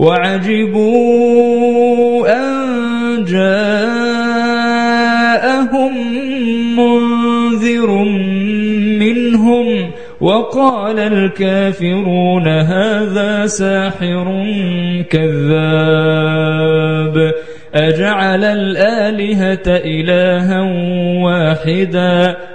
وعجبوا أن جاءهم منذر منهم وقال الكافرون هذا ساحر كذاب أجعل الآلهة إلها واحدا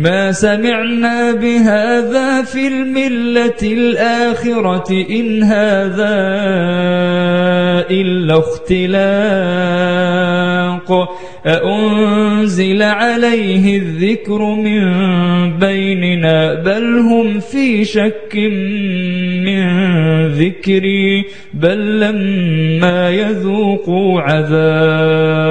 ما سمعنا بهذا في الملة الآخرة إن هذا إلا اختلاق. أأنزل عليه الذكر من بيننا بل هم في شك من ذكري بل لما يذوقوا عذاب.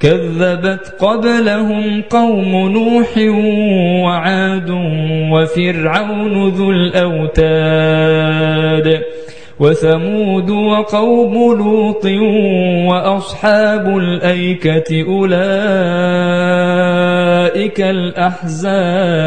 كذبت قبلهم قوم نوح وعاد وفرعون ذو الأوتاد وثمود وقوم لوط وأصحاب الأيكة أولئك الأحزاب.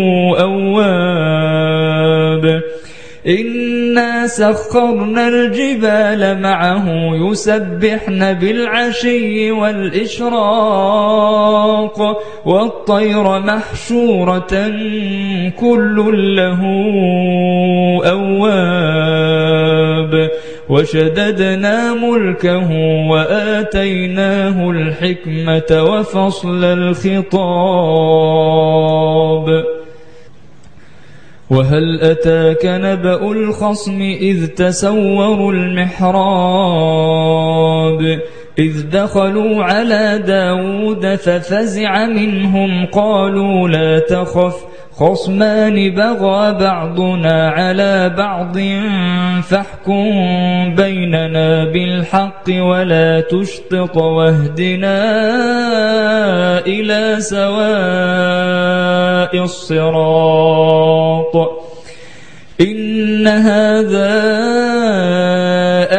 سخرنا الجبال معه يسبحن بالعشي والإشراق والطير محشورة كل له أواب وشددنا ملكه وآتيناه الحكمة وفصل الخطاب وهل أتاك نبأ الخصم إذ تسوروا المحراب إذ دخلوا على داود ففزع منهم قالوا لا تخف خصمان بغى بعضنا على بعض فاحكم بيننا بالحق ولا تشطط واهدنا إلى سواء الصراط. إن هذا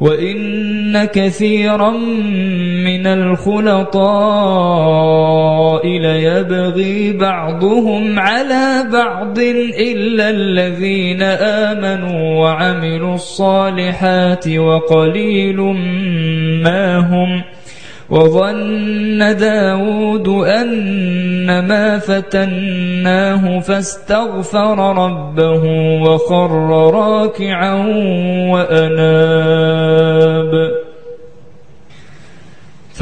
وإن كثيرا من الخلطاء ليبغي بعضهم على بعض إلا الذين آمنوا وعملوا الصالحات وقليل ما هم وظن داود أن ما فتناه فاستغفر ربه وخر راكعا وأناب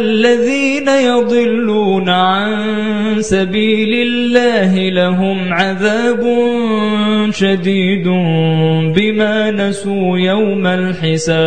الذين يضلون عن سبيل الله لهم عذاب شديد بما نسوا يوم الحساب.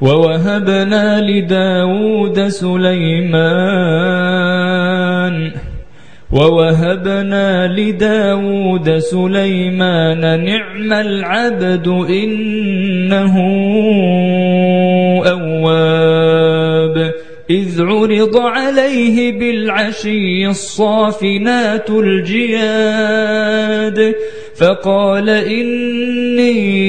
ووهبنا لداود سليمان ووهبنا لداود سليمان نعم العبد إنه أواب. إذ عرض عليه بالعشي الصافنات الجياد فقال إني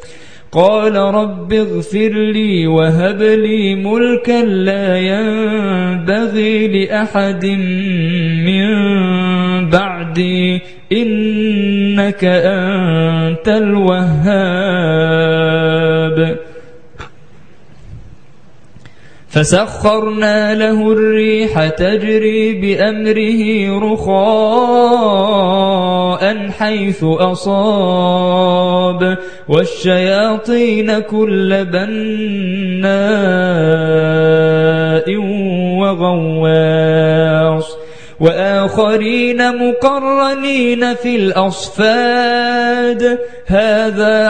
قال رب اغفر لي وهب لي ملكا لا ينبغي لأحد من بعدي إنك أنت الوهاب. فسخرنا له الريح تجري بأمره رخاء حيث أصاب والشياطين كل بناء وغواص. وآخرين مقرنين في الأصفاد هذا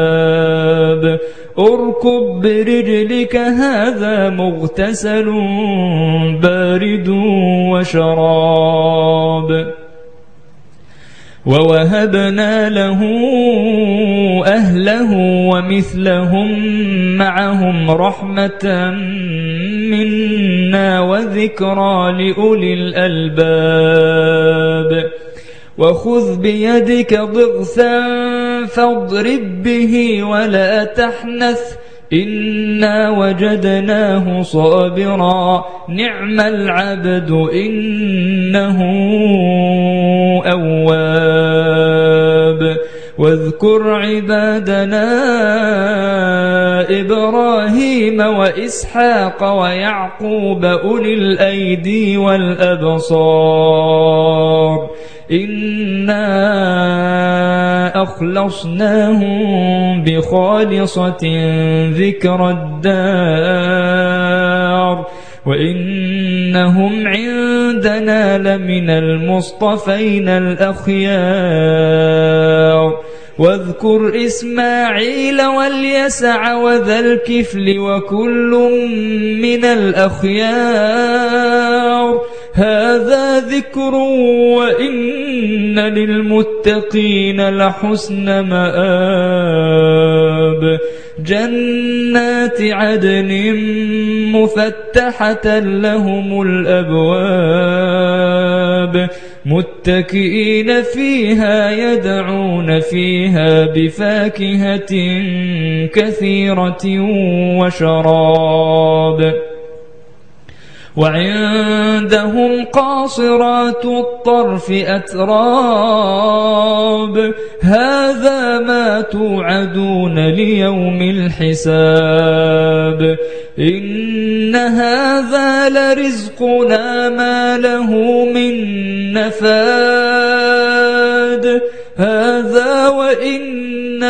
اركب برجلك هذا مغتسل بارد وشراب. ووهبنا له أهله ومثلهم معهم رحمة منا وذكرى لأولي الألباب. وخذ بيدك ضغثا فاضرب به ولا تحنث. إنا وجدناه صابرا. نعم العبد إنه أواب. واذكر عبادنا إبراهيم وإسحاق ويعقوب أولي الأيدي والأبصار. إنا أخلصناهم بخالصة ذكر الدار وإنهم عندنا لمن المصطفين الأخيار واذكر إسماعيل واليسع وذا الكفل وكل من الأخيار هذا ذكر وإن للمتقين لحسن مآب. جنات عدن مفتحة لهم الأبواب. متكئين فيها يدعون فيها بفاكهة كثيرة وشراب. وعندهم قاصرات الطرف أتراب. هذا ما توعدون ليوم الحساب. إن هذا لرزقنا ما له من نفاد. هذا وإن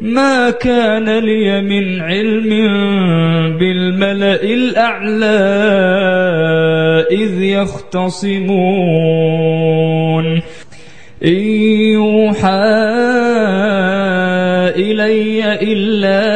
ما كان لي من علم بالملأ الأعلى إذ يختصمون إن يوحى إلي إلا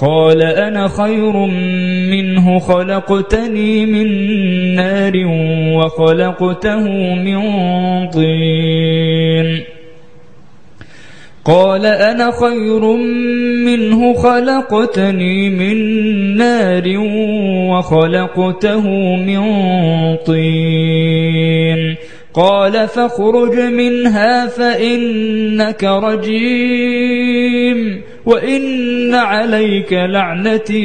قال أنا خير منه خلقتني من نار وخلقته من طين. قال أنا خير منه خلقتني من نار وخلقته من طين. قال فاخرج منها فإنك رجيم وإن عليك لعنتي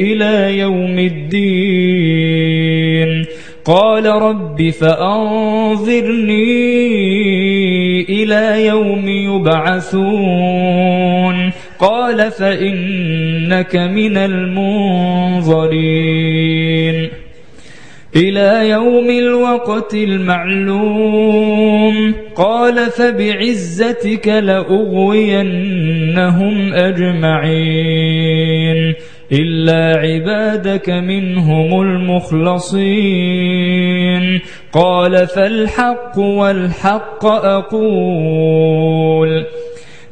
إلى يوم الدين. قال رب فأنظرني إلى يوم يبعثون. قال فإنك من المنظرين. إلى يوم الوقت المعلوم. قال فبعزتك لأغوينهم أجمعين. إلا عبادك منهم المخلصين. قال فالحق والحق أقول.